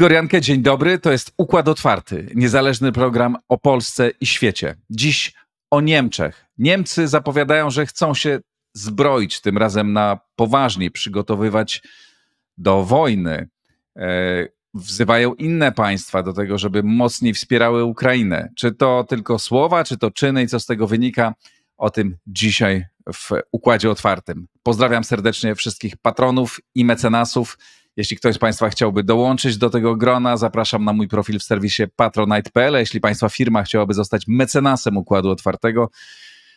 Igor Jankę, dzień dobry. To jest Układ Otwarty, niezależny program o Polsce i świecie. Dziś o Niemczech. Niemcy zapowiadają, że chcą się zbroić, tym razem na poważnie przygotowywać do wojny. E, wzywają inne państwa do tego, żeby mocniej wspierały Ukrainę. Czy to tylko słowa, czy to czyny i co z tego wynika? O tym dzisiaj w Układzie Otwartym. Pozdrawiam serdecznie wszystkich patronów i mecenasów. Jeśli ktoś z Państwa chciałby dołączyć do tego grona, zapraszam na mój profil w serwisie patronite.pl. Jeśli Państwa firma chciałaby zostać mecenasem Układu Otwartego,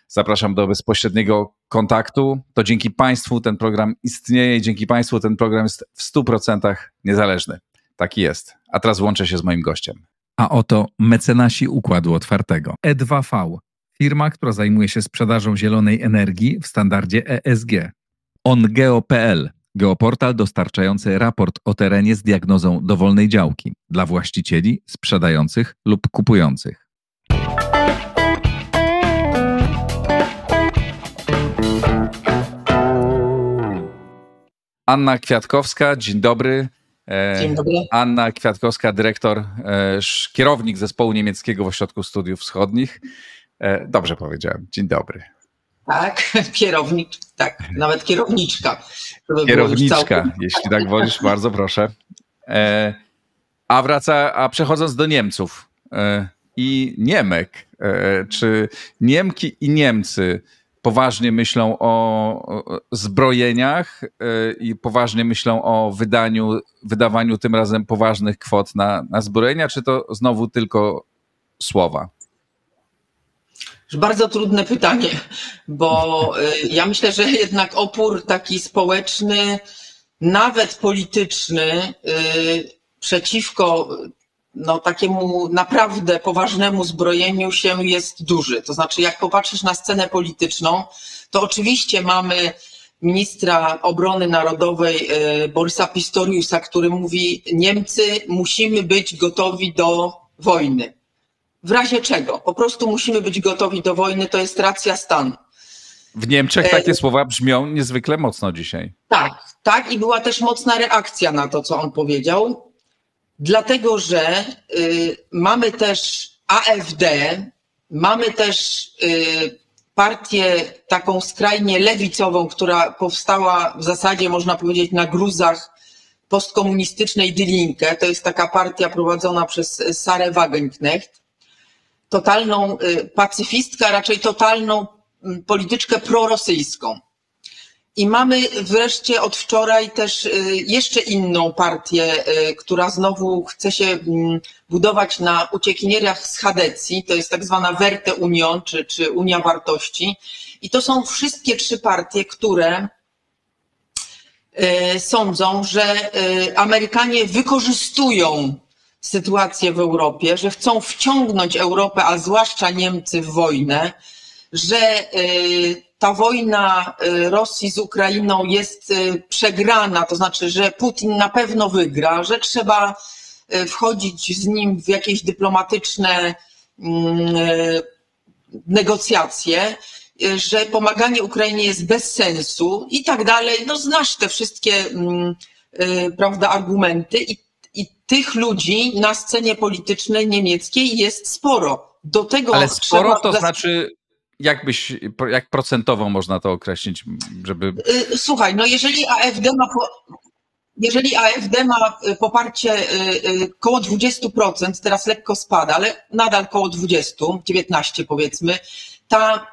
zapraszam do bezpośredniego kontaktu. To dzięki Państwu ten program istnieje i dzięki Państwu ten program jest w 100% niezależny. Taki jest. A teraz łączę się z moim gościem. A oto mecenasi Układu Otwartego. E2V, firma, która zajmuje się sprzedażą zielonej energii w standardzie ESG. OnGeo.pl, geoportal dostarczający raport o terenie z diagnozą dowolnej działki dla właścicieli, sprzedających lub kupujących. Anna Kwiatkowska, dzień dobry. E, Dzień dobry. Anna Kwiatkowska, dyrektor, e, kierownik zespołu niemieckiego w Ośrodku Studiów Wschodnich. E, dobrze powiedziałem. Dzień dobry. Tak, kierownik, tak, nawet kierowniczka. Kierowniczka, jeśli tak wolisz, bardzo proszę. A wraca, a przechodząc do Niemców i Niemek, czy Niemki i Niemcy poważnie myślą o zbrojeniach y, i poważnie myślą o wydaniu, wydawaniu tym razem poważnych kwot na, na zbrojenia, czy to znowu tylko słowa? Bardzo trudne pytanie, bo y, ja myślę, że jednak opór taki społeczny, nawet polityczny, y, przeciwko no, takiemu naprawdę poważnemu zbrojeniu się jest duży. To znaczy, jak popatrzysz na scenę polityczną, to oczywiście mamy ministra obrony narodowej e, Borysa Pistoriusa, który mówi: Niemcy musimy być gotowi do wojny. W razie czego? Po prostu musimy być gotowi do wojny, to jest racja stanu. W Niemczech takie e... słowa brzmią niezwykle mocno dzisiaj. Tak, tak, i była też mocna reakcja na to, co on powiedział dlatego że y, mamy też AfD, mamy też y, partię taką skrajnie lewicową, która powstała w zasadzie, można powiedzieć, na gruzach postkomunistycznej Die Linke. To jest taka partia prowadzona przez Sarę Wagenknecht. Totalną y, pacyfistkę, a raczej totalną mm, polityczkę prorosyjską. I mamy wreszcie od wczoraj też y, jeszcze inną partię, y, która znowu chce się mm, budować na uciekinierach z Hadecji. To jest tak zwana Werte Union, czy, czy Unia Wartości. I to są wszystkie trzy partie, które sądzą, że Amerykanie wykorzystują sytuację w Europie, że chcą wciągnąć Europę, a zwłaszcza Niemcy w wojnę, że ta wojna y, Rosji z Ukrainą jest y, przegrana, to znaczy, że Putin na pewno wygra, że trzeba y, wchodzić z nim w jakieś dyplomatyczne mm, negocjacje, że pomaganie Ukrainie jest bez sensu i tak dalej. No znasz te wszystkie mm, prawda, argumenty i, i tych ludzi na scenie politycznej niemieckiej jest sporo. Do tego Ale sporo to znaczy jak byś, jak procentowo można to określić, żeby... Y, słuchaj, no jeżeli AfD ma, jeżeli AfD ma y, poparcie y, koło 20%, teraz lekko spada, ale nadal koło 20, 19 powiedzmy, ta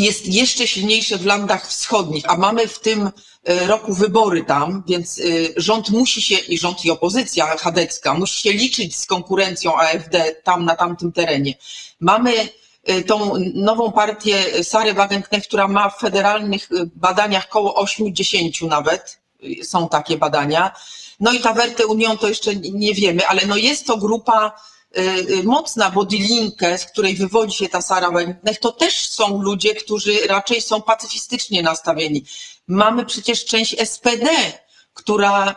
jest jeszcze silniejsze w landach wschodnich, a mamy w tym roku wybory tam, więc rząd musi się, i rząd i opozycja chadecka, musi się liczyć z konkurencją AfD tam na tamtym terenie. Mamy Y, tą nową partię Sary Wagenknecht, która ma w federalnych badaniach koło 80 nawet, są takie badania. No i ta Werte Union to jeszcze nie wiemy, ale no jest to grupa mocna, bo Die Linke, z której wywodzi się ta Sara Wagenknecht, to też są ludzie, którzy raczej są pacyfistycznie nastawieni. Mamy przecież część SPD, która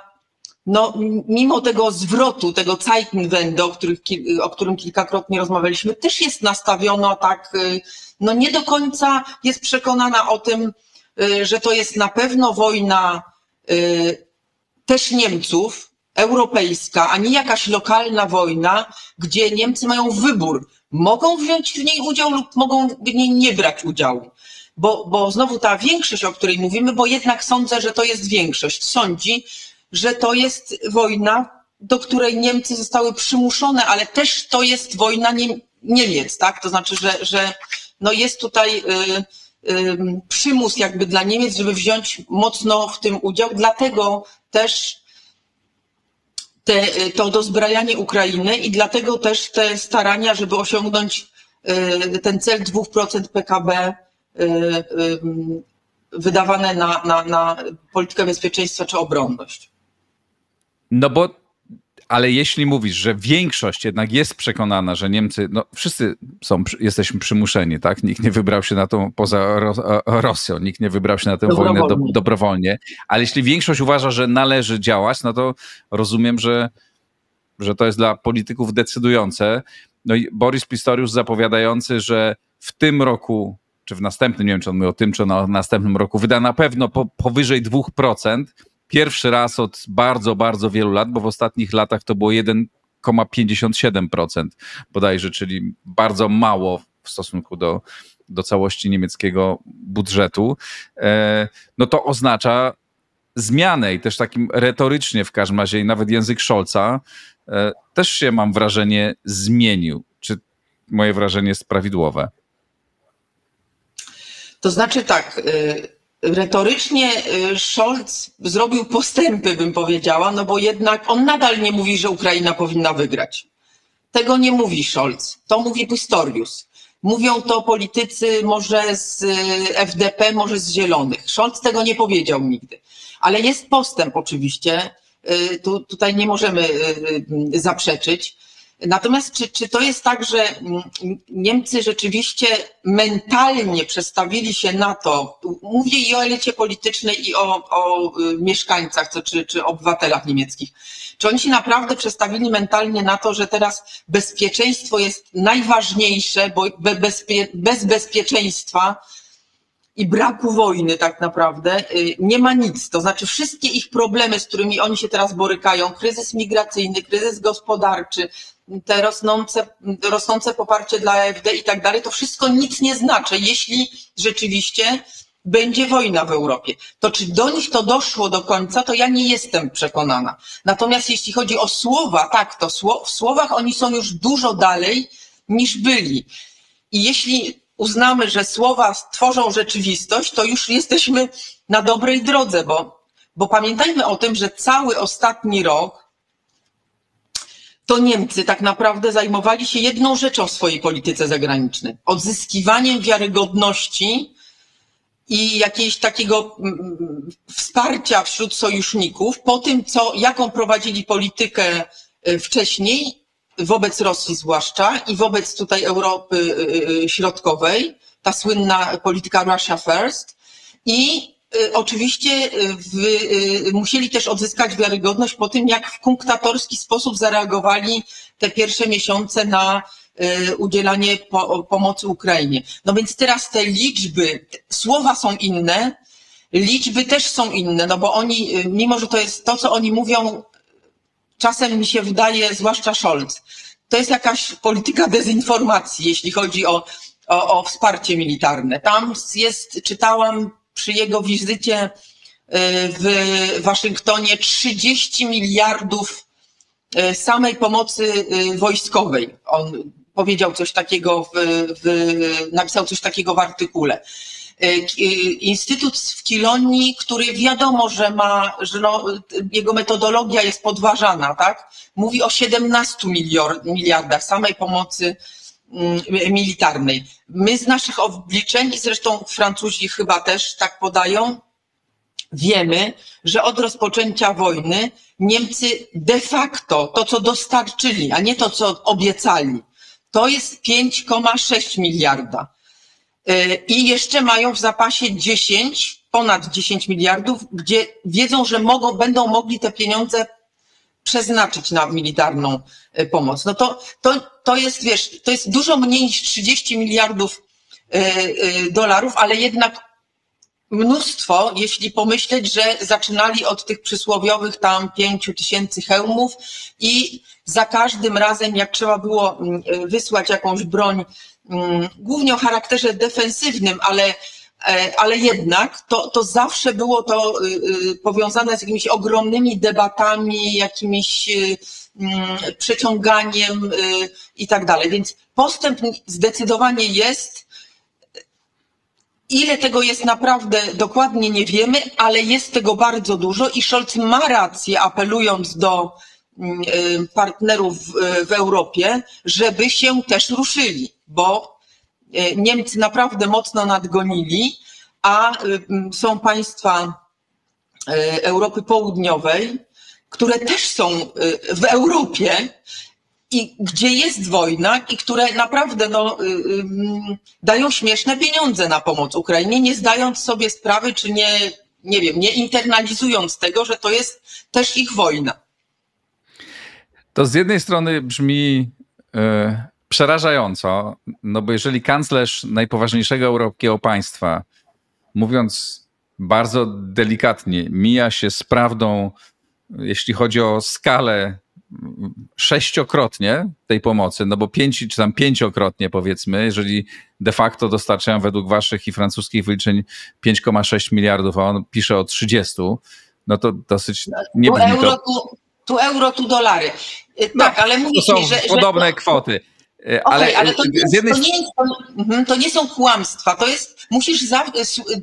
no, mimo tego zwrotu, tego Zeitenwende, o, których, o którym kilkakrotnie rozmawialiśmy, też jest nastawiona tak, y, no nie do końca jest przekonana o tym, y, że to jest na pewno wojna y, też Niemców, europejska, a nie jakaś lokalna wojna, gdzie Niemcy mają wybór. Mogą wziąć w niej udział lub mogą w niej nie brać udziału. Bo, bo znowu ta większość, o której mówimy, bo jednak sądzę, że to jest większość, sądzi, że to jest wojna, do której Niemcy zostały przymuszone, ale też to jest wojna Niemiec, tak? To znaczy, że, że no jest tutaj y, y, przymus jakby dla Niemiec, żeby wziąć mocno w tym udział, dlatego też te, to dozbrajanie Ukrainy i dlatego też te starania, żeby osiągnąć y, ten cel 2% PKB wydawane na, na, na politykę bezpieczeństwa czy obronność. No bo ale jeśli mówisz, że większość jednak jest przekonana, że Niemcy, no wszyscy są, jesteśmy przymuszeni, tak? Nikt nie wybrał się na tą, poza Rosją, nikt nie wybrał się na tę wojnę do, dobrowolnie, ale jeśli większość uważa, że należy działać, no to rozumiem, że, że to jest dla polityków decydujące. No i Boris Pistorius zapowiadający, że w tym roku, czy w następnym, nie wiem czy on mówi o tym, czy na następnym roku, wyda na pewno po, powyżej 2%, pierwszy raz od bardzo, bardzo wielu lat, bo w ostatnich latach to było 1,57% bodajże, czyli bardzo mało w stosunku do, do całości niemieckiego budżetu, e, no to oznacza zmianę i też takim retorycznie w każdym razie i nawet język Scholza e, też się mam wrażenie zmienił. Czy moje wrażenie jest prawidłowe? To znaczy tak, y, retorycznie y, Scholz zrobił postępy, bym powiedziała, no bo jednak on nadal nie mówi, że Ukraina powinna wygrać. Tego nie mówi Scholz, to mówi Pistorius. Mówią to politycy może z y, FDP, może z Zielonych. Scholz tego nie powiedział nigdy. Ale jest postęp oczywiście, y, tu, tutaj nie możemy zaprzeczyć. Natomiast czy, czy to jest tak, że mm, Niemcy rzeczywiście mentalnie przestawili się na to, mówię i o elicie politycznej i o, o y, mieszkańcach czy, czy obywatelach niemieckich, czy oni się naprawdę przestawili mentalnie na to, że teraz bezpieczeństwo jest najważniejsze, bo bez, bez bezpieczeństwa i braku wojny tak naprawdę y, nie ma nic. To znaczy wszystkie ich problemy, z którymi oni się teraz borykają, kryzys migracyjny, kryzys gospodarczy, te rosnące, rosnące poparcie dla AfD i tak dalej, to wszystko nic nie znaczy, jeśli rzeczywiście będzie wojna w Europie. To czy do nich to doszło do końca, to ja nie jestem przekonana. Natomiast jeśli chodzi o słowa, tak, to w słowach oni są już dużo dalej niż byli. I jeśli uznamy, że słowa tworzą rzeczywistość, to już jesteśmy na dobrej drodze, bo, bo pamiętajmy o tym, że cały ostatni rok to Niemcy tak naprawdę zajmowali się jedną rzeczą w swojej polityce zagranicznej. Odzyskiwaniem wiarygodności i jakiegoś takiego mm, mm, wsparcia wśród sojuszników po tym, co, jaką prowadzili politykę e, wcześniej, wobec Rosji zwłaszcza i wobec tutaj Europy e, e, Środkowej, ta słynna polityka Russia First i oczywiście y, y, musieli też odzyskać wiarygodność po tym, jak w kunktatorski sposób zareagowali te pierwsze miesiące na udzielanie po, pomocy Ukrainie. No więc teraz te liczby, słowa są inne, liczby też są inne, no bo oni, mimo że to jest to, co oni mówią, czasem mi się wydaje, zwłaszcza Scholz, to jest jakaś polityka dezinformacji, jeśli chodzi o, o, o wsparcie militarne. Tam jest, czytałam przy jego wizycie e, w Waszyngtonie 30 miliardów e, samej pomocy e, wojskowej. On powiedział coś takiego, w, w, napisał coś takiego w artykule. Instytut w Kilonii, który wiadomo, że ma, że no, jego metodologia jest podważana, tak? Mówi o 17 miliardach samej pomocy militarnej. My z naszych obliczeń, i zresztą Francuzi chyba też tak podają, wiemy, że od rozpoczęcia wojny Niemcy de facto to, co dostarczyli, a nie to, co obiecali, to jest 5,6 miliarda. Y, I jeszcze mają w zapasie 10, ponad 10 miliardów, gdzie wiedzą, że mogą, będą mogli te pieniądze przeznaczyć na militarną e, pomoc. No to, to, to jest, wiesz, to jest dużo mniej niż 30 miliardów e, e, dolarów, ale jednak mnóstwo, jeśli pomyśleć, że zaczynali od tych przysłowiowych tam pięciu tysięcy hełmów i za każdym razem, jak trzeba było mm, wysłać jakąś broń, mm, głównie o charakterze defensywnym, ale, ale jednak to, to zawsze było to y, y, powiązane z jakimiś ogromnymi debatami, jakimiś y, mm, przeciąganiem i tak dalej. Więc postęp zdecydowanie jest. Ile tego jest naprawdę dokładnie nie wiemy, ale jest tego bardzo dużo i Scholz ma rację, apelując do mm, partnerów w Europie, żeby się też ruszyli, bo Niemcy naprawdę mocno nadgonili, a y, są państwa Europy Południowej, które też są w Europie i gdzie jest wojna i które naprawdę no, y, y, dają śmieszne pieniądze na pomoc Ukrainie, nie zdając sobie sprawy, czy nie, nie wiem, nie internalizując tego, że to jest też ich wojna. To z jednej strony brzmi y, przerażająco, no bo jeżeli kanclerz najpoważniejszego europejskiego państwa, mówiąc bardzo delikatnie, mija się z prawdą, jeśli chodzi o skalę sześciokrotnie tej pomocy, no bo pięć czy tam pięciokrotnie powiedzmy, jeżeli de facto dostarczają według waszych i francuskich wyliczeń 5,6 miliardów, a on pisze o 30, no to dosyć nie tu euro, to... tu, euro, tu dolary. Y, no, tak, ale mówisz to są że, podobne że... kwoty. Y, ale, okay, ale to, nie, jednej... to, nie jest, mhm, to nie są kłamstwa. To jest, musisz za,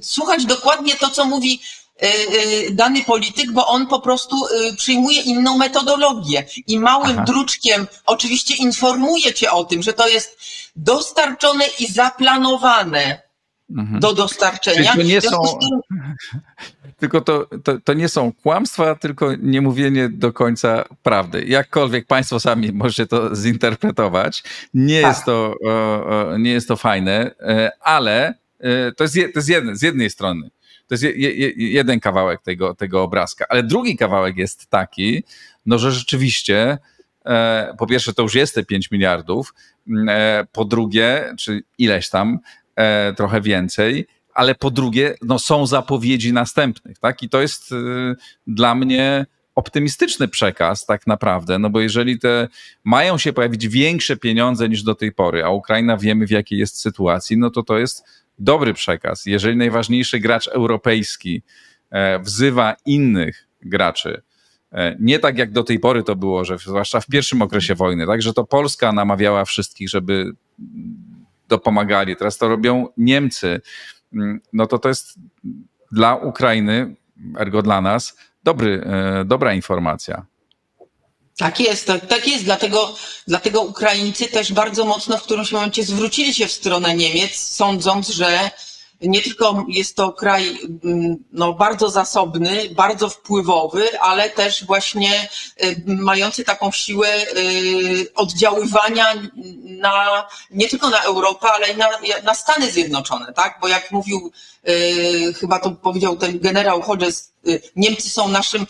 słuchać dokładnie to, co mówi E, e, dany polityk, bo on po prostu e, przyjmuje inną metodologię i małym Aha. druczkiem oczywiście informuje cię o tym, że to jest dostarczone i zaplanowane mhm. do dostarczenia. Czyli to nie są... Tylko to, to, to, nie są kłamstwa, tylko nie mówienie do końca prawdy. Jakkolwiek Państwo sami możecie to zinterpretować. Nie, tak. jest, to, nie jest to fajne, ale to jest, to jest jedne, z jednej strony. To jest je, je, jeden kawałek tego, tego obrazka. Ale drugi kawałek jest taki, no że rzeczywiście e, po pierwsze to już jest te 5 miliardów, e, po drugie, czy ileś tam, e, trochę więcej, ale po drugie, no są zapowiedzi następnych, tak? I to jest e, dla mnie optymistyczny przekaz tak naprawdę, no bo jeżeli te mają się pojawić większe pieniądze niż do tej pory, a Ukraina wiemy w jakiej jest sytuacji, no to to jest dobry przekaz. Jeżeli najważniejszy gracz europejski e, wzywa innych graczy, e, nie tak jak do tej pory to było, że zwłaszcza w pierwszym okresie wojny, tak, że to Polska namawiała wszystkich, żeby dopomagali. Teraz to robią Niemcy. Mm, no to to jest dla Ukrainy, ergo dla nas, dobry, e, dobra informacja. Tak jest, tak, tak jest. Dlatego, dlatego Ukraińcy też bardzo mocno w którymś momencie zwrócili się w stronę Niemiec, sądząc, że nie tylko jest to kraj mm, no, bardzo zasobny, bardzo wpływowy, ale też właśnie y, mający taką siłę y, oddziaływania na, nie tylko na Europę, ale i na, na Stany Zjednoczone, tak? Bo jak mówił, y, chyba to powiedział ten generał Hodges, Niemcy są naszym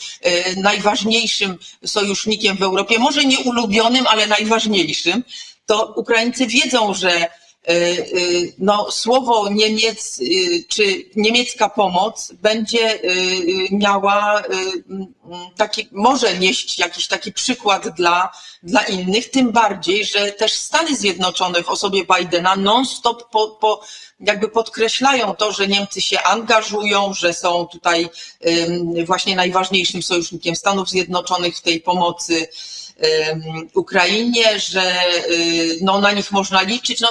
najważniejszym sojusznikiem w Europie, może nie ulubionym, ale najważniejszym, to Ukraińcy wiedzą, że no, słowo Niemiec e, czy niemiecka pomoc będzie miała taki, może nieść jakiś taki przykład dla, dla innych, tym bardziej, że też Stany Zjednoczone w osobie Bidena non-stop po, po, jakby podkreślają to, że Niemcy się angażują, że są tutaj właśnie najważniejszym sojusznikiem Stanów Zjednoczonych w tej pomocy Ukrainie, że y, no, na nich można liczyć. No,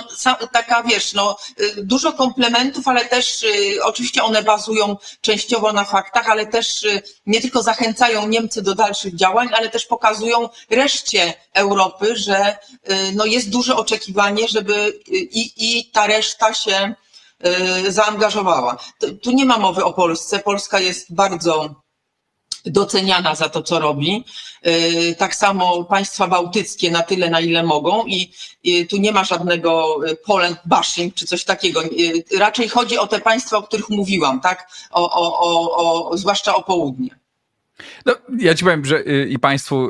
taka wiesz, no, y, dużo komplementów, ale też y, oczywiście one bazują częściowo na faktach, ale też nie tylko zachęcają Niemcy do dalszych działań, ale też pokazują reszcie Europy, że no, jest duże oczekiwanie, żeby i, i ta reszta się zaangażowała. Tu nie ma mowy o Polsce. Polska jest bardzo doceniana za to, co robi. Y, tak samo państwa bałtyckie na tyle, na ile mogą i tu nie ma żadnego y, Poland bashing czy coś takiego. Y, raczej chodzi o te państwa, o których mówiłam, tak? O, o, o, o zwłaszcza o południe. No, ja ci powiem, że i Państwu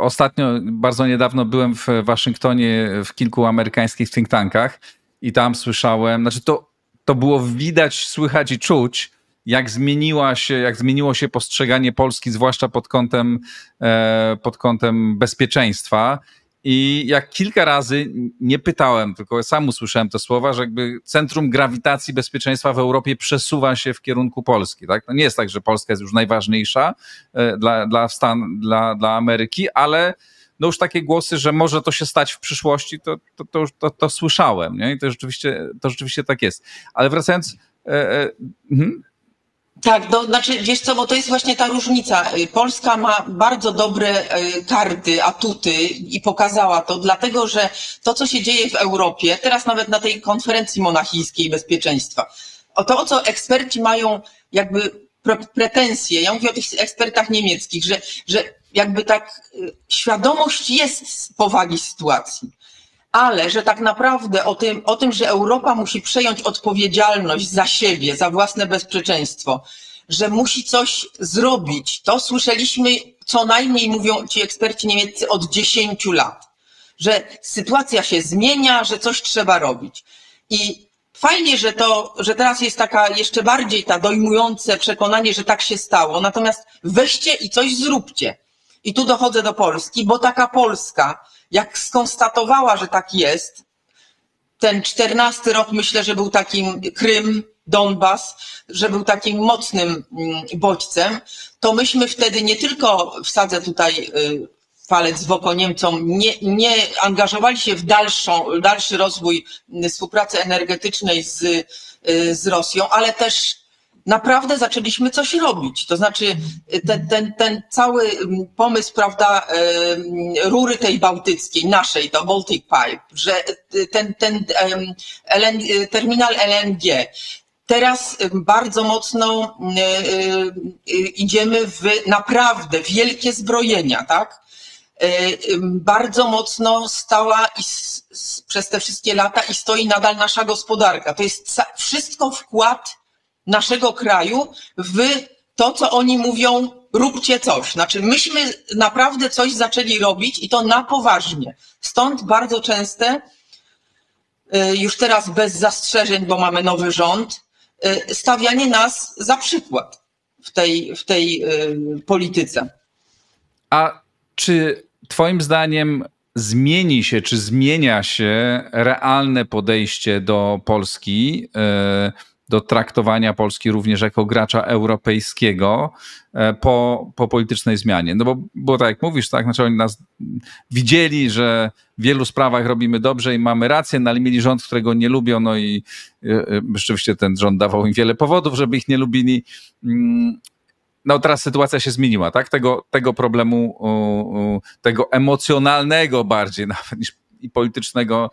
ostatnio, bardzo niedawno byłem w Waszyngtonie w kilku amerykańskich think tankach i tam słyszałem, znaczy to, to było widać, słychać i czuć, jak zmieniła się, jak zmieniło się postrzeganie Polski, zwłaszcza pod kątem, e, pod kątem bezpieczeństwa. I jak kilka razy nie pytałem, tylko sam usłyszałem te słowa, że jakby centrum grawitacji bezpieczeństwa w Europie przesuwa się w kierunku Polski. Tak? No nie jest tak, że Polska jest już najważniejsza e, dla, dla, Stan, dla, dla Ameryki, ale no już takie głosy, że może to się stać w przyszłości, to, to, to, to, to słyszałem. Nie? I to rzeczywiście, to rzeczywiście tak jest. Ale wracając. E, e, hmm? Tak, no, znaczy wiesz co, bo to jest właśnie ta różnica. Polska ma bardzo dobre e, karty, atuty i pokazała to, dlatego że to, co się dzieje w Europie, teraz nawet na tej konferencji monachijskiej bezpieczeństwa, o to, o co eksperci mają jakby pretensje, ja mówię o tych ekspertach niemieckich, że, że jakby tak y, świadomość jest powagi sytuacji, ale że tak naprawdę o tym, o tym, że Europa musi przejąć odpowiedzialność za siebie, za własne bezpieczeństwo, że musi coś zrobić, to słyszeliśmy co najmniej, mówią ci eksperci niemieccy, od 10 lat. Że sytuacja się zmienia, że coś trzeba robić. I fajnie, że to, że teraz jest taka jeszcze bardziej ta dojmujące przekonanie, że tak się stało. Natomiast weźcie i coś zróbcie. I tu dochodzę do Polski, bo taka Polska, jak skonstatowała, że tak jest, ten czternasty rok myślę, że był takim Krym, Donbas, że był takim mocnym mm, bodźcem, to myśmy wtedy nie tylko wsadzę tutaj y, palec w oko Niemcom, nie, nie angażowali się w dalszą, dalszy rozwój y, współpracy energetycznej z, y, z Rosją, ale też naprawdę zaczęliśmy coś robić. To znaczy ten, ten, ten cały mm, pomysł, prawda, rury tej bałtyckiej, naszej, to Baltic Pipe, że ten, ten LN, terminal LNG, Teraz bardzo mocno idziemy w naprawdę wielkie zbrojenia, tak? Bardzo mocno stała i przez te wszystkie lata i stoi nadal nasza gospodarka. To jest wszystko wkład naszego kraju w to, co oni mówią, róbcie coś. Znaczy, myśmy naprawdę coś zaczęli robić i to na poważnie. Stąd bardzo częste, y, już teraz bez zastrzeżeń, bo mamy nowy rząd, y, stawianie nas za przykład w tej, w tej y, polityce. A czy Twoim zdaniem zmieni się, czy zmienia się realne podejście do Polski? Do traktowania Polski również jako gracza europejskiego e, po, po politycznej zmianie. No bo, bo tak jak mówisz, tak, znaczy oni nas widzieli, że w wielu sprawach robimy dobrze i mamy rację, no ale mieli rząd, którego nie lubią, no i e, e, rzeczywiście ten rząd dawał im wiele powodów, żeby ich nie lubili. Mm, no teraz sytuacja się zmieniła, tak? Tego, tego problemu, tego emocjonalnego bardziej nawet niż i politycznego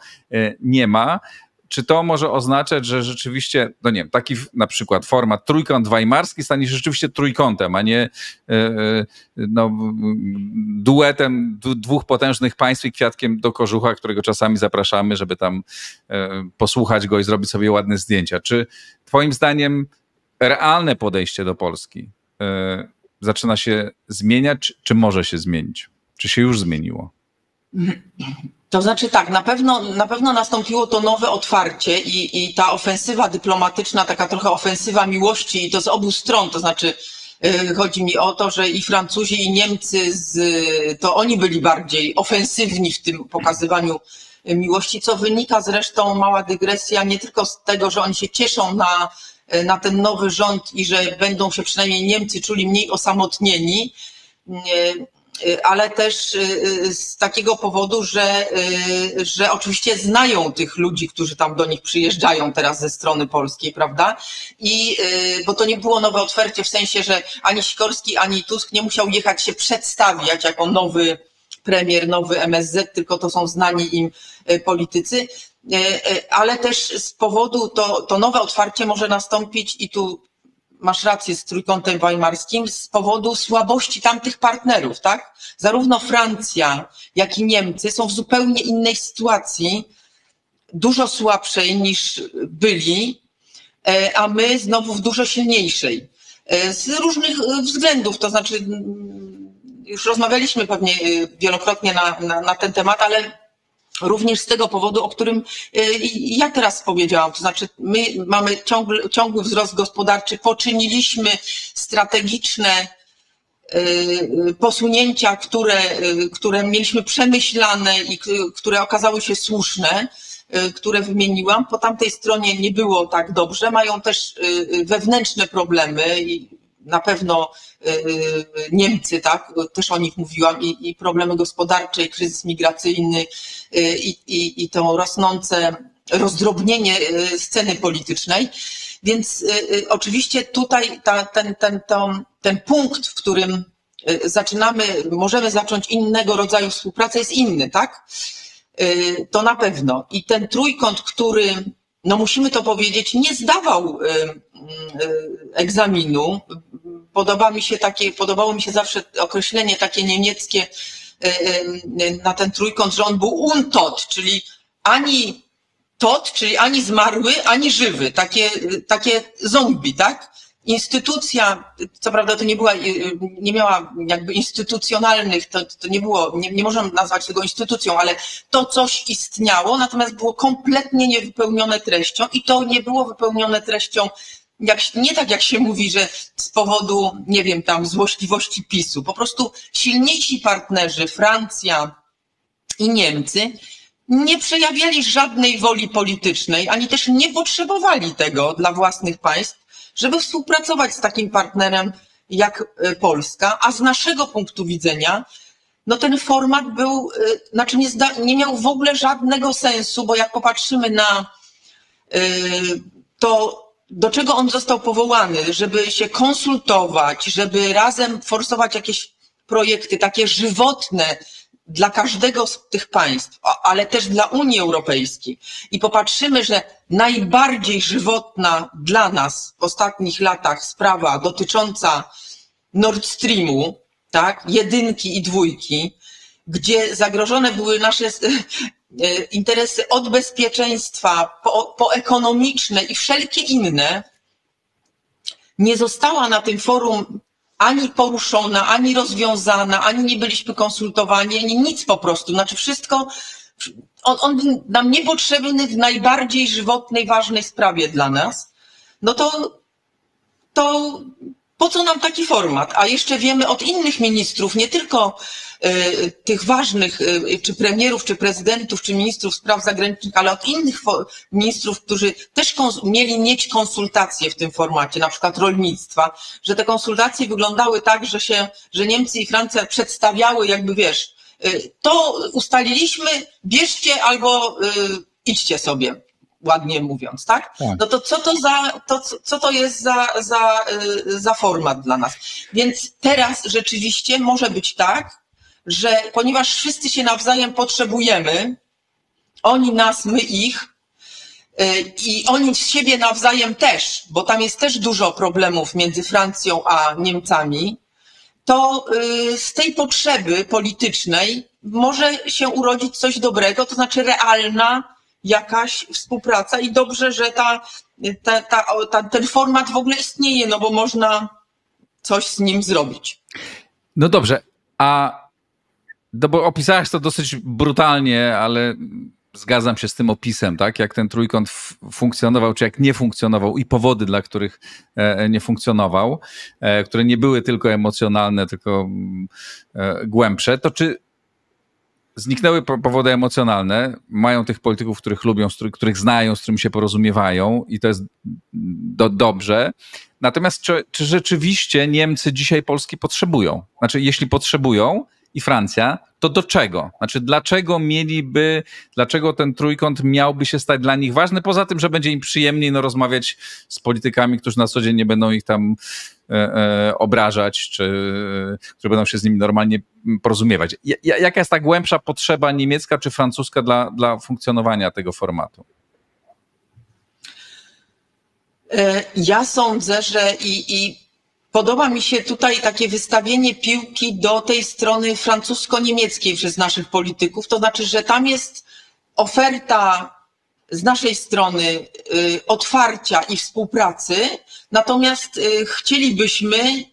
nie ma czy to może oznaczać, że rzeczywiście, no nie wiem, taki na przykład format trójkąt weimarski stanie się rzeczywiście trójkątem, a nie e, e, no, duetem dwóch potężnych państw i kwiatkiem do kożucha, którego czasami zapraszamy, żeby tam e, posłuchać go i zrobić sobie ładne zdjęcia. Czy twoim zdaniem realne podejście do Polski zaczyna się zmieniać, czy, czy może się zmienić? Czy się już zmieniło? To znaczy tak, na pewno, na pewno nastąpiło to nowe otwarcie i, i ta ofensywa dyplomatyczna, taka trochę ofensywa miłości i to z obu stron, to znaczy yy, chodzi mi o to, że i Francuzi i Niemcy, z, to oni byli bardziej ofensywni w tym pokazywaniu miłości, co wynika zresztą, mała dygresja, nie tylko z tego, że oni się cieszą na, na ten nowy rząd i że będą się przynajmniej Niemcy czuli mniej osamotnieni, Y, ale też y, y, z takiego powodu, że, że oczywiście znają tych ludzi, którzy tam do nich przyjeżdżają teraz ze strony polskiej, prawda? I bo to nie było nowe otwarcie w sensie, że ani Sikorski, ani Tusk nie musiał jechać się przedstawiać jako nowy premier, nowy MSZ, tylko to są znani im politycy. Ale też z powodu to, to nowe otwarcie może nastąpić i tu masz rację z trójkątem weimarskim, z powodu słabości tamtych partnerów, tak? Zarówno Francja, jak i Niemcy są w zupełnie innej sytuacji, dużo słabszej niż byli, e, a my znowu w dużo silniejszej. E, z różnych względów, to znaczy, mm, już rozmawialiśmy pewnie e, wielokrotnie na, na, na ten temat, ale Również z tego powodu, o którym ja teraz powiedziałam, to znaczy my mamy ciągły, ciągły wzrost gospodarczy, poczyniliśmy strategiczne posunięcia, które, które mieliśmy przemyślane i które okazały się słuszne, które wymieniłam. Po tamtej stronie nie było tak dobrze. Mają też wewnętrzne problemy i na pewno Niemcy, tak, też o nich mówiłam, i, i problemy gospodarcze, i kryzys migracyjny, i, i, i to rosnące rozdrobnienie sceny politycznej. Więc oczywiście tutaj ta, ten, ten, to, ten punkt, w którym zaczynamy, możemy zacząć innego rodzaju współpracę, jest inny, tak? To na pewno. I ten trójkąt, który, no musimy to powiedzieć, nie zdawał egzaminu. Podoba mi się takie, podobało mi się zawsze określenie takie niemieckie na ten trójkąt, że on był untot, czyli ani tot, czyli ani zmarły, ani żywy, takie, takie zombie, tak? Instytucja, co prawda to nie była, nie miała jakby instytucjonalnych, to, to nie było, nie, nie możemy nazwać tego instytucją, ale to coś istniało, natomiast było kompletnie niewypełnione treścią i to nie było wypełnione treścią jak, nie tak jak się mówi, że z powodu, nie wiem, tam złośliwości PiSu. Po prostu silniejsi partnerzy, Francja i Niemcy, nie przejawiali żadnej woli politycznej, ani też nie potrzebowali tego dla własnych państw, żeby współpracować z takim partnerem jak Polska, a z naszego punktu widzenia, no ten format był, znaczy nie, zda, nie miał w ogóle żadnego sensu, bo jak popatrzymy na to, do czego on został powołany, żeby się konsultować, żeby razem forsować jakieś projekty takie żywotne dla każdego z tych państw, ale też dla Unii Europejskiej. I popatrzymy, że najbardziej żywotna dla nas w ostatnich latach sprawa dotycząca Nord Streamu, tak, jedynki i dwójki, gdzie zagrożone były nasze interesy od bezpieczeństwa po, po ekonomiczne i wszelkie inne, nie została na tym forum ani poruszona, ani rozwiązana, ani nie byliśmy konsultowani, ani nic po prostu. Znaczy wszystko, on, on nam niepotrzebny w najbardziej żywotnej, ważnej sprawie dla nas, no to, to po co nam taki format? A jeszcze wiemy od innych ministrów, nie tylko y, tych ważnych, y, czy premierów, czy prezydentów, czy ministrów spraw zagranicznych, ale od innych ministrów, którzy też mieli mieć konsultacje w tym formacie, na przykład rolnictwa, że te konsultacje wyglądały tak, że się, że Niemcy i Francja przedstawiały jakby, wiesz, y, to ustaliliśmy, bierzcie albo idźcie sobie ładnie mówiąc, tak? tak? No to co to za, to, co to jest za, za, y, za format dla nas? Więc teraz rzeczywiście może być tak, że ponieważ wszyscy się nawzajem potrzebujemy, oni nas, my ich, y, i oni z siebie nawzajem też, bo tam jest też dużo problemów między Francją a Niemcami, to y, z tej potrzeby politycznej może się urodzić coś dobrego, to znaczy realna, jakaś współpraca i dobrze, że ta, ta, ta, ta, ten format w ogóle istnieje, no bo można coś z nim zrobić. No dobrze, a no bo opisałaś to dosyć brutalnie, ale zgadzam się z tym opisem, tak? Jak ten trójkąt funkcjonował, czy jak nie funkcjonował i powody, dla których e, nie funkcjonował, e, które nie były tylko emocjonalne, tylko mm, e, głębsze, to czy zniknęły powody emocjonalne, mają tych polityków, których lubią, których znają, z którymi się porozumiewają i to jest do, dobrze. Natomiast czy, czy rzeczywiście Niemcy dzisiaj Polski potrzebują? Znaczy, jeśli potrzebują i Francja, to do czego? Znaczy, dlaczego mieliby, dlaczego ten trójkąt miałby się stać dla nich ważny? Poza tym, że będzie im przyjemniej no, rozmawiać z politykami, którzy na co dzień nie będą ich tam e, e, obrażać, czy które będą się z nimi normalnie porozumiewać. jaka jest ta głębsza potrzeba niemiecka czy francuska dla, dla funkcjonowania tego formatu? E, ja sądzę, że i, i Podoba mi się tutaj takie wystawienie piłki do tej strony francusko-niemieckiej przez naszych polityków. To znaczy, że tam jest oferta z naszej strony y, otwarcia i współpracy, natomiast y, chcielibyśmy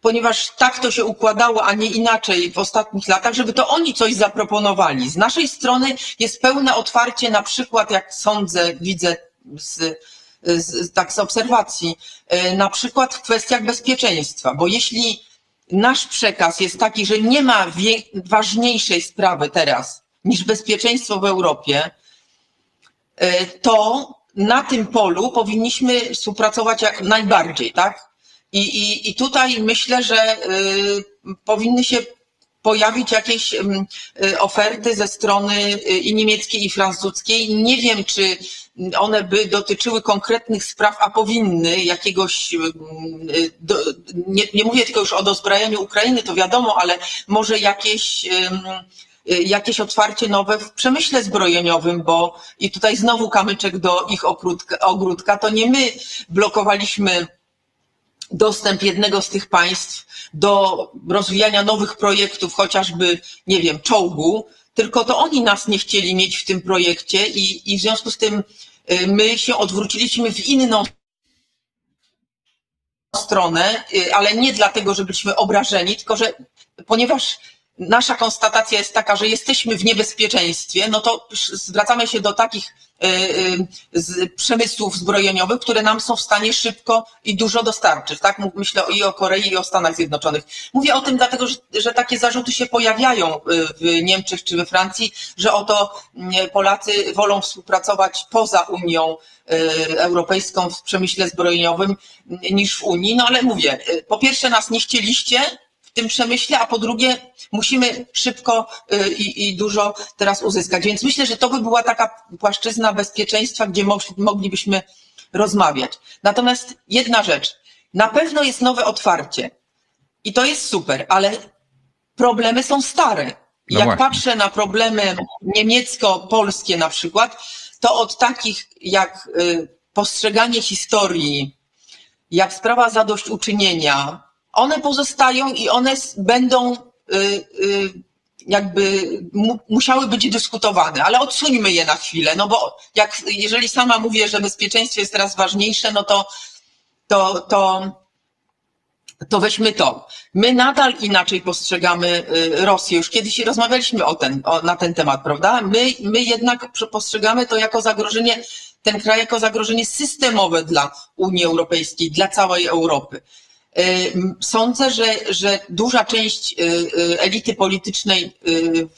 ponieważ tak to się układało, a nie inaczej w ostatnich latach, żeby to oni coś zaproponowali. Z naszej strony jest pełne otwarcie, na przykład, jak sądzę, widzę z, tak z obserwacji, e, na przykład w kwestiach bezpieczeństwa, bo jeśli nasz przekaz jest taki, że nie ma ważniejszej sprawy teraz niż bezpieczeństwo w Europie, e, to na tym polu powinniśmy współpracować jak najbardziej, tak? I, i, i tutaj myślę, że y, powinny się pojawić jakieś y, oferty ze strony y, i niemieckiej, i francuskiej. Nie wiem, czy one by dotyczyły konkretnych spraw, a powinny jakiegoś, do, nie, nie mówię tylko już o dozbrajaniu Ukrainy, to wiadomo, ale może jakieś jakieś otwarcie nowe w przemyśle zbrojeniowym, bo i tutaj znowu kamyczek do ich ogródka, ogródka to nie my blokowaliśmy dostęp jednego z tych państw do rozwijania nowych projektów, chociażby, nie wiem, czołgu, tylko to oni nas nie chcieli mieć w tym projekcie i, i w związku z tym y, my się odwróciliśmy w inną stronę, y, ale nie dlatego, że byliśmy obrażeni, tylko że ponieważ nasza konstatacja jest taka, że jesteśmy w niebezpieczeństwie, no to zwracamy się do takich e, e, przemysłów zbrojeniowych, które nam są w stanie szybko i dużo dostarczyć. Tak? Myślę i o Korei, i o Stanach Zjednoczonych. Mówię o tym dlatego, że, że takie zarzuty się pojawiają e, w Niemczech czy we Francji, że oto Polacy wolą współpracować poza Unią Europejską w przemyśle zbrojeniowym niż w Unii. No ale mówię, po pierwsze nas nie chcieliście, tym przemyśle, a po drugie musimy szybko y, i, i, dużo teraz uzyskać. Więc myślę, że to by była taka płaszczyzna bezpieczeństwa, gdzie moglibyśmy rozmawiać. Natomiast jedna rzecz. Na pewno jest nowe otwarcie i to jest super, ale problemy są stare. No Jak właśnie. patrzę na problemy niemiecko-polskie na przykład, to od takich jak y, postrzeganie historii, jak sprawa zadośćuczynienia, one pozostają i one będą y, y, jakby musiały być dyskutowane, ale odsuńmy je na chwilę, no bo jak, jeżeli sama mówię, że bezpieczeństwo jest teraz ważniejsze, no to, to, to, to weźmy to. My nadal inaczej postrzegamy y, Rosję. Już kiedyś rozmawialiśmy o ten, o, na ten temat, prawda? My, my jednak postrzegamy to jako zagrożenie, ten kraj jako zagrożenie systemowe dla Unii Europejskiej, dla całej Europy. Y, sądzę, że, że duża część y, y, elity politycznej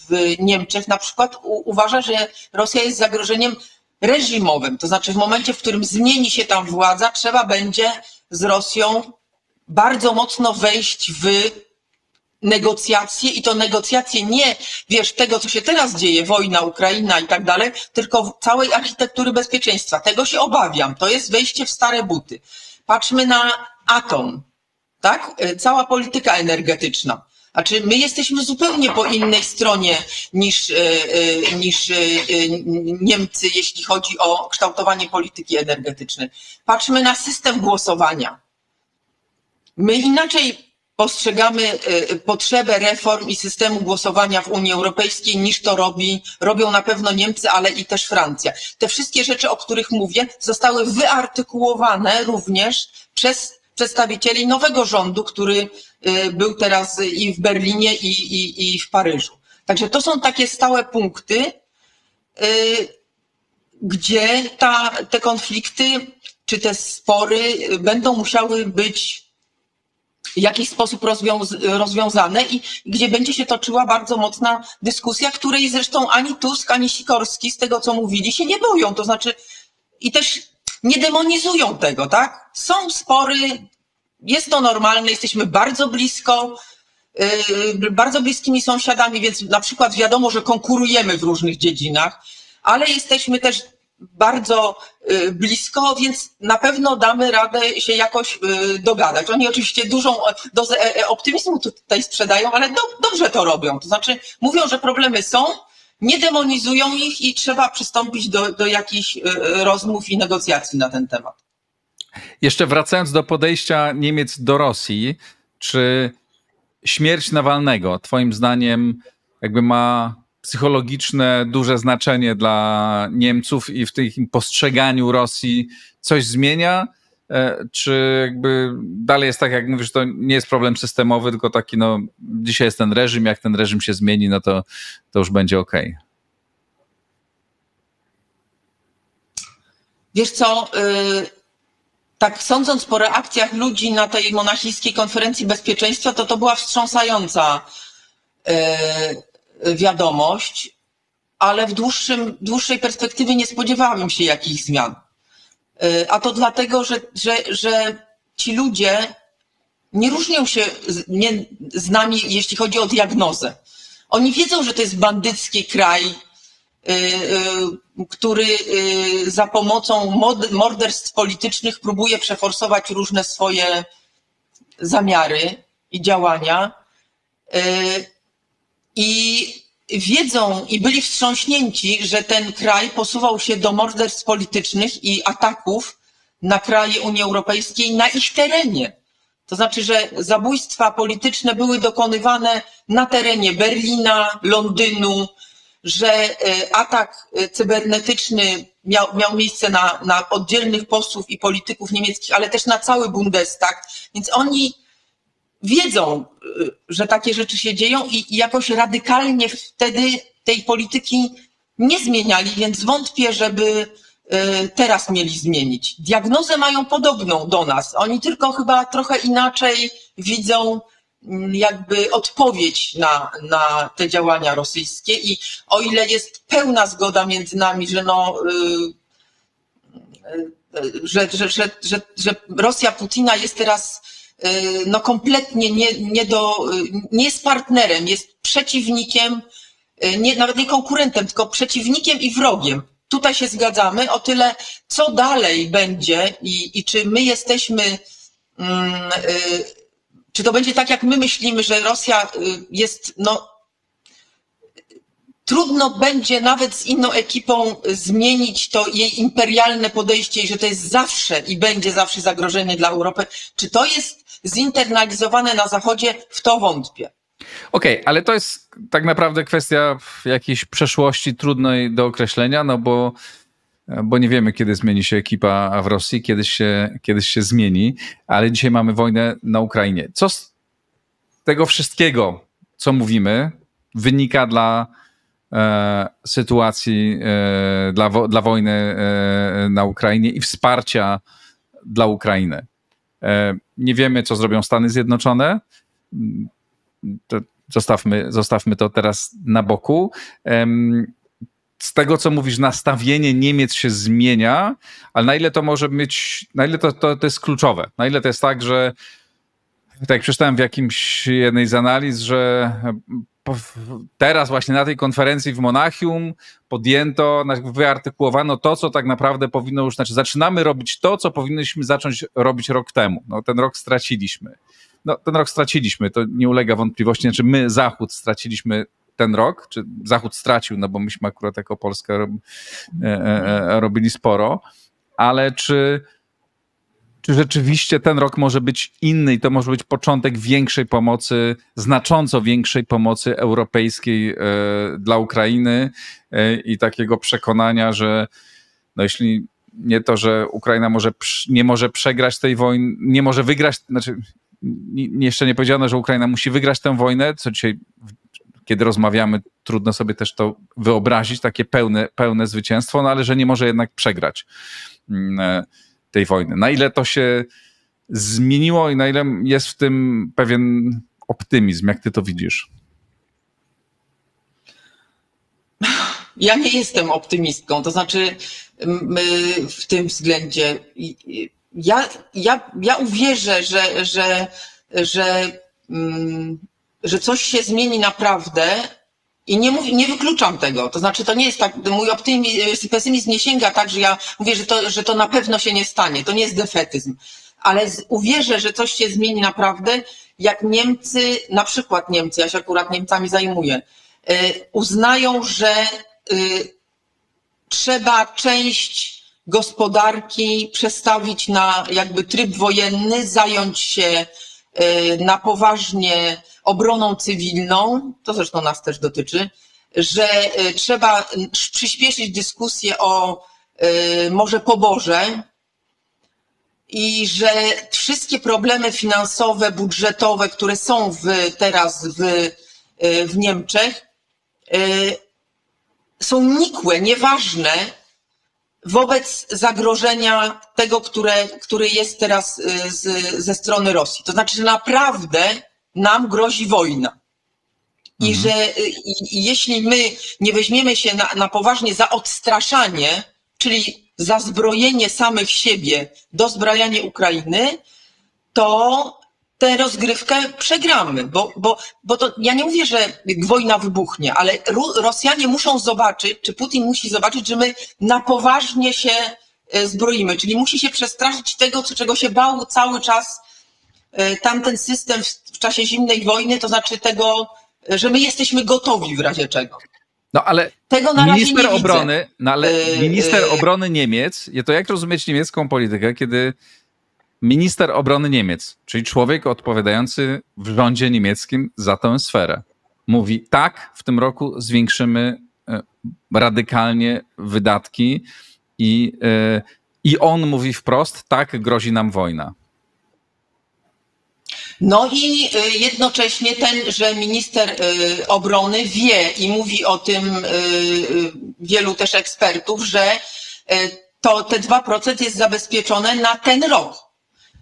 w Niemczech na przykład uważa, że Rosja jest zagrożeniem reżimowym. To znaczy w momencie, w którym zmieni się tam władza, trzeba będzie z Rosją bardzo mocno wejść w negocjacje i to negocjacje nie, wiesz, tego, co się teraz dzieje, wojna, Ukraina i tak dalej, tylko całej architektury bezpieczeństwa. Tego się obawiam. To jest wejście w stare buty. Patrzmy na atom tak? E, cała polityka energetyczna. Znaczy, my jesteśmy zupełnie po innej stronie niż, e, e, niż Niemcy, jeśli chodzi o kształtowanie polityki energetycznej. Patrzmy na system głosowania. My inaczej postrzegamy potrzebę reform i systemu głosowania w Unii Europejskiej niż to robi, robią na pewno Niemcy, ale i też Francja. Te wszystkie rzeczy, o których mówię, zostały wyartykułowane również przez przedstawicieli nowego rządu, który y, był teraz i w Berlinie, i, i, i w Paryżu. Także to są takie stałe punkty, y, gdzie ta, te konflikty czy te spory będą musiały być w jakiś sposób rozwiązane i gdzie będzie się toczyła bardzo mocna dyskusja, której zresztą ani Tusk, ani Sikorski z tego, co mówili, się nie boją. To znaczy i też nie demonizują tego, tak? Są spory, jest to normalne, jesteśmy bardzo blisko, yy, bardzo bliskimi sąsiadami, więc na przykład wiadomo, że konkurujemy w różnych dziedzinach, ale jesteśmy też bardzo yy, blisko, więc na pewno damy radę się jakoś yy, dogadać. Oni oczywiście dużą dozę e, e, optymizmu tutaj sprzedają, ale do, dobrze to robią. To znaczy mówią, że problemy są, nie demonizują ich i trzeba przystąpić do, do jakichś rozmów i negocjacji na ten temat. Jeszcze wracając do podejścia Niemiec do Rosji, czy śmierć Nawalnego, Twoim zdaniem, jakby ma psychologiczne, duże znaczenie dla Niemców i w tym postrzeganiu Rosji coś zmienia? Czy jakby dalej jest tak, jak mówisz, to nie jest problem systemowy, tylko taki, no dzisiaj jest ten reżim, jak ten reżim się zmieni, no to, to już będzie ok. Wiesz co, y, tak sądząc po reakcjach ludzi na tej monachijskiej konferencji bezpieczeństwa, to to była wstrząsająca y, wiadomość, ale w dłuższym, dłuższej perspektywie nie spodziewałabym się jakichś zmian. Y, a to dlatego, że, że, że ci ludzie nie różnią się z, nie, z nami, jeśli chodzi o diagnozę. Oni wiedzą, że to jest bandycki kraj, Y, y, który za pomocą morderstw politycznych próbuje przeforsować różne swoje zamiary i działania. I wiedzą i byli wstrząśnięci, że ten kraj posuwał się do morderstw politycznych i ataków na kraje Unii Europejskiej na ich terenie. To znaczy, że zabójstwa polityczne były dokonywane na terenie Berlina, Londynu, że e, atak e, cybernetyczny miał, miał miejsce na, na oddzielnych posłów i polityków niemieckich, ale też na cały Bundestag, więc oni wiedzą, e, że takie rzeczy się dzieją i jakoś radykalnie wtedy tej polityki nie zmieniali, więc wątpię, żeby teraz mieli zmienić. Diagnozę mają podobną do nas. Oni tylko chyba trochę inaczej widzą Mm, jakby odpowiedź na, na te działania rosyjskie i o ile jest pełna zgoda między nami, że no, że, że, że, że, że Rosja Putina jest teraz no kompletnie nie, nie, do, nie jest partnerem, jest przeciwnikiem, nie, nawet nie konkurentem, tylko przeciwnikiem i wrogiem. Tutaj się zgadzamy. O tyle, co dalej będzie i, i czy my jesteśmy czy to będzie tak, jak my myślimy, że Rosja y, jest, no, trudno będzie nawet z inną ekipą zmienić to jej imperialne podejście i że to jest zawsze i będzie zawsze zagrożenie dla Europy. Czy to jest zinternalizowane na Zachodzie? W to wątpię. Okej, okay, ale to jest tak naprawdę kwestia jakiejś przeszłości trudnej do określenia, no bo bo nie wiemy, kiedy zmieni się ekipa w Rosji, kiedyś się, kiedyś się zmieni, ale dzisiaj mamy wojnę na Ukrainie. Co z tego wszystkiego, co mówimy, wynika dla e, sytuacji, e, dla, wo, dla wojny e, na Ukrainie i wsparcia dla Ukrainy? E, nie wiemy, co zrobią Stany Zjednoczone. To zostawmy, zostawmy to teraz na boku z tego, co mówisz, nastawienie Niemiec się zmienia, ale na ile to może być, na ile to, to, to jest kluczowe? Na ile to jest tak, że tak przeczytałem w jakimś jednej z analiz, że teraz właśnie na tej konferencji w Monachium podjęto, wyartykułowano to, co tak naprawdę powinno już, znaczy zaczynamy robić to, co powinniśmy zacząć robić rok temu. No, ten rok straciliśmy. No, ten rok straciliśmy, to nie ulega wątpliwości, znaczy my, Zachód, straciliśmy ten rok, czy Zachód stracił, no bo myśmy akurat jako Polska e, e, e, robili sporo, ale czy, czy rzeczywiście ten rok może być inny i to może być początek większej pomocy, znacząco większej pomocy europejskiej dla Ukrainy i takiego przekonania, że no jeśli nie to, że Ukraina może, nie może przegrać tej wojny, nie może wygrać, znaczy jeszcze nie powiedziano, że Ukraina musi wygrać tę wojnę, co dzisiaj kiedy rozmawiamy, trudno sobie też to wyobrazić, takie pełne, pełne zwycięstwo, no ale że nie może jednak przegrać. Mm, e, tej wojny. Na ile to się zmieniło i na ile jest w tym pewien optymizm, jak ty to widzisz? Ja nie jestem optymistką, to znaczy w tym względzie. Ja, ja, ja uwierzę, że, że, że że coś się zmieni naprawdę i nie, nie wykluczam tego. To znaczy, to nie jest tak, mój optymizm, pesymizm nie sięga tak, że ja mówię, że to, że to na pewno się nie stanie. To nie jest defetyzm. Ale z, uwierzę, że coś się zmieni naprawdę, jak Niemcy, na przykład Niemcy, ja się akurat Niemcami zajmuję, y, uznają, że y, trzeba część gospodarki przestawić na jakby tryb wojenny, zająć się y, na poważnie obroną cywilną, to zresztą nas też dotyczy, że e, trzeba przyspieszyć dyskusję o e, może poborze i że wszystkie problemy finansowe, budżetowe, które są w, teraz w, w Niemczech, są nikłe, nieważne wobec zagrożenia tego, które, które jest teraz z, ze strony Rosji. To znaczy, że naprawdę nam grozi wojna. I mhm. że i, jeśli my nie weźmiemy się na, na poważnie za odstraszanie, czyli za zbrojenie samych siebie, dozbrajanie Ukrainy, to tę rozgrywkę przegramy, bo, bo, bo to ja nie mówię, że wojna wybuchnie, ale Rosjanie muszą zobaczyć, czy Putin musi zobaczyć, że my na poważnie się e, zbroimy, czyli musi się przestraszyć tego, czego się bał cały czas e, tamten system w czasie zimnej wojny, to znaczy tego, że my jesteśmy gotowi w razie czego. No ale minister obrony, no ale e, minister obrony Niemiec, to jak rozumieć niemiecką politykę, kiedy minister obrony Niemiec, czyli człowiek odpowiadający w rządzie niemieckim za tę sferę, mówi tak, w tym roku zwiększymy e, radykalnie wydatki i, e, i on mówi wprost, tak, grozi nam wojna. No i e, jednocześnie tenże minister obrony wie i mówi o tym wielu też ekspertów, że to te 2% jest zabezpieczone na ten rok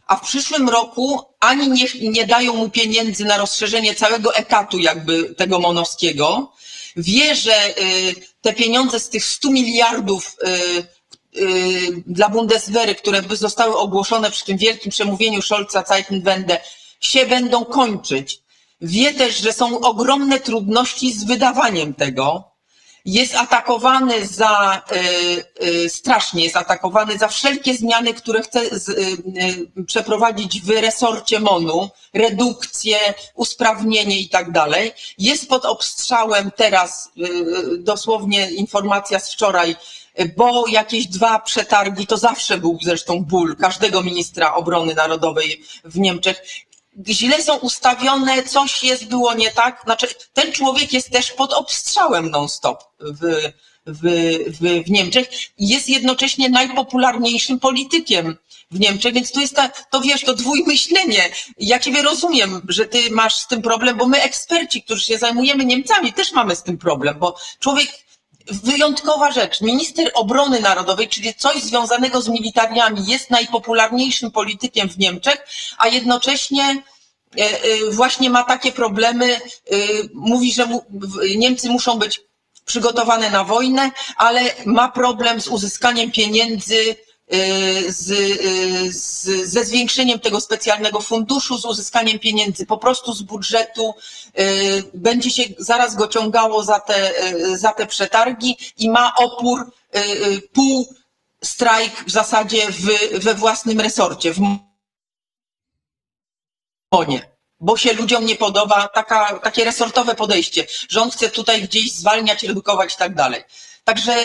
a w przyszłym roku ani nie, nie dają mu pieniędzy na rozszerzenie całego etatu jakby tego monowskiego. Wie, że y, te pieniądze z tych 100 miliardów y, y, dla Bundeswehry, które zostały ogłoszone przy tym wielkim przemówieniu Scholza Zeitenwende, się będą kończyć. Wie też, że są ogromne trudności z wydawaniem tego jest atakowany za, y, y, strasznie jest atakowany za wszelkie zmiany, które chce y, przeprowadzić w resorcie MONU, redukcję, usprawnienie i tak dalej. Jest pod obstrzałem teraz, dosłownie informacja z wczoraj, bo jakieś dwa przetargi, to zawsze był zresztą ból każdego ministra obrony narodowej w Niemczech źle są ustawione, coś jest, było nie tak. Znaczy, ten człowiek jest też pod obstrzałem non-stop w, w, w, w Niemczech i jest jednocześnie najpopularniejszym politykiem w Niemczech, więc to jest ta, to wiesz, to dwójmyślenie. Ja ciebie rozumiem, że ty masz z tym problem, bo my eksperci, którzy się zajmujemy Niemcami, też mamy z tym problem, bo człowiek wyjątkowa rzecz. Minister obrony narodowej, czyli coś związanego z militariami, jest najpopularniejszym politykiem w Niemczech, a jednocześnie e, e, właśnie ma takie problemy. E, mówi, że Niemcy muszą być przygotowane na wojnę, ale ma problem z uzyskaniem pieniędzy z, y, z, ze zwiększeniem tego specjalnego funduszu, z uzyskaniem pieniędzy po prostu z budżetu, y, będzie się zaraz go ciągało za te, za te przetargi i ma opór pół strajk w zasadzie w, we własnym resorcie, w Monie bo się ludziom nie podoba taka, takie resortowe podejście, on chce tutaj gdzieś zwalniać, redukować i tak dalej. Także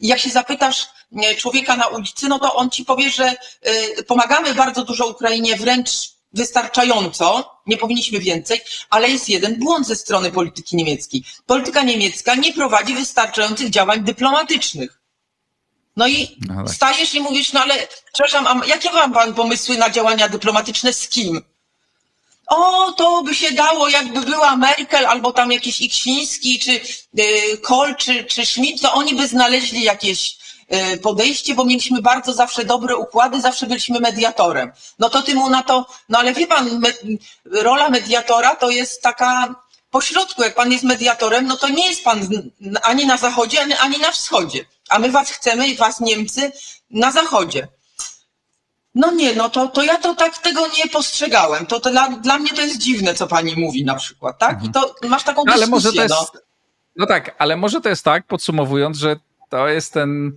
jak się zapytasz człowieka na ulicy, no to on ci powie, że y, pomagamy bardzo dużo Ukrainie, wręcz wystarczająco, nie powinniśmy więcej, ale jest jeden błąd ze strony polityki niemieckiej. Polityka niemiecka nie prowadzi wystarczających działań dyplomatycznych. No i no stajesz i mówisz, no ale przepraszam, a jakie mam pan pomysły na działania dyplomatyczne z kim? O, to by się dało, jakby była Merkel albo tam jakiś Iksiński, czy yy, Kohl, czy, czy Schmidt, to oni by znaleźli jakieś E, podejście, bo mieliśmy bardzo zawsze dobre układy, zawsze byliśmy mediatorem. No to ty mu na to, no ale wie pan, me, rola mediatora to jest taka pośrodku, jak pan jest mediatorem, no to nie jest pan ani na zachodzie, ani, ani na wschodzie. A my was chcemy, was Niemcy, na zachodzie. No nie, no to, to ja to tak tego nie postrzegałem. To, to dla, dla mnie to jest dziwne, co pani mówi na przykład, tak? I to masz taką dyskusję. Ale może to jest, no. no tak, ale może to jest tak, podsumowując, że to jest ten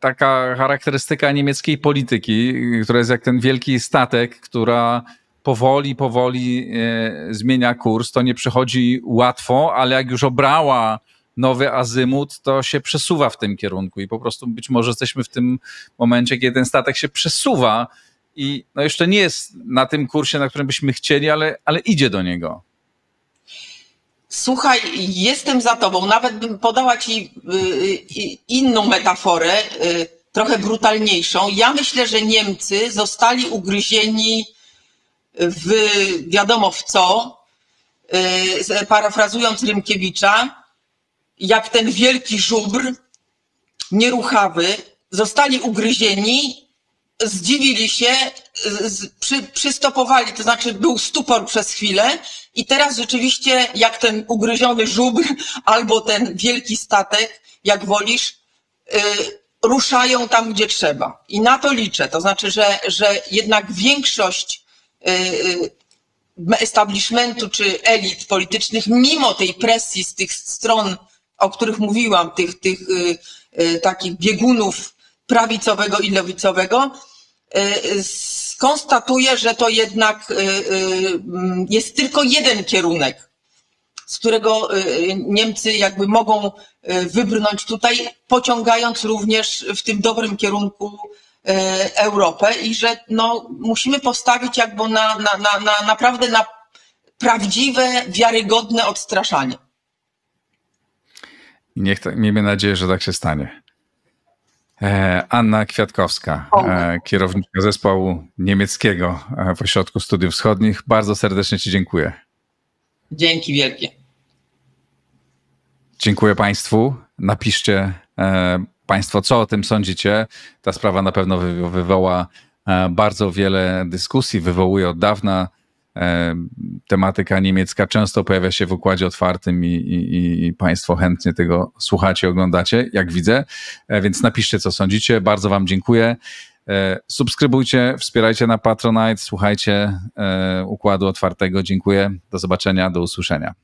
taka charakterystyka niemieckiej polityki, która jest jak ten wielki statek, która powoli, powoli e, zmienia kurs. To nie przychodzi łatwo, ale jak już obrała nowy azymut, to się przesuwa w tym kierunku i po prostu być może jesteśmy w tym momencie, kiedy ten statek się przesuwa i no jeszcze nie jest na tym kursie, na którym byśmy chcieli, ale, ale idzie do niego. Słuchaj, jestem za tobą. Nawet bym podała ci y, y, inną metaforę. Y, trochę brutalniejszą. Ja myślę, że Niemcy zostali ugryzieni w wiadomo w co, parafrazując Rymkiewicza, jak ten wielki żubr, nieruchawy, zostali ugryzieni, zdziwili się, przy, przystopowali, to znaczy był stupor przez chwilę i teraz rzeczywiście jak ten ugryziony żubr albo ten wielki statek, jak wolisz, y, ruszają tam, gdzie trzeba. I na to liczę. To znaczy, że, że jednak większość y, y, establishmentu czy elit politycznych, mimo tej presji z tych stron, o których mówiłam, tych, tych takich biegunów prawicowego i lewicowego, skonstatuje, że to jednak jest tylko jeden kierunek z którego y, Niemcy jakby mogą y, wybrnąć tutaj, pociągając również w tym dobrym kierunku y, Europę i że no, musimy postawić jakby na, na, na, na naprawdę na prawdziwe, wiarygodne odstraszanie. I niech, miejmy nadzieję, że tak się stanie. E, Anna Kwiatkowska, e, kierowniczka zespołu niemieckiego e, w Ośrodku Studiów Wschodnich. Bardzo serdecznie Ci dziękuję. Dzięki wielkie. Dziękuję Państwu. Napiszcie Państwo, co o tym sądzicie. Ta sprawa na pewno wywoła bardzo wiele dyskusji, wywołuje od dawna. E, tematyka niemiecka często pojawia się w układzie otwartym i, i, i, Państwo chętnie tego słuchacie, oglądacie, jak widzę. E, więc napiszcie, co sądzicie. bardzo Wam dziękuję. E, subskrybujcie, wspierajcie na Patronite, słuchajcie układu otwartego. Dziękuję. Do zobaczenia, do usłyszenia.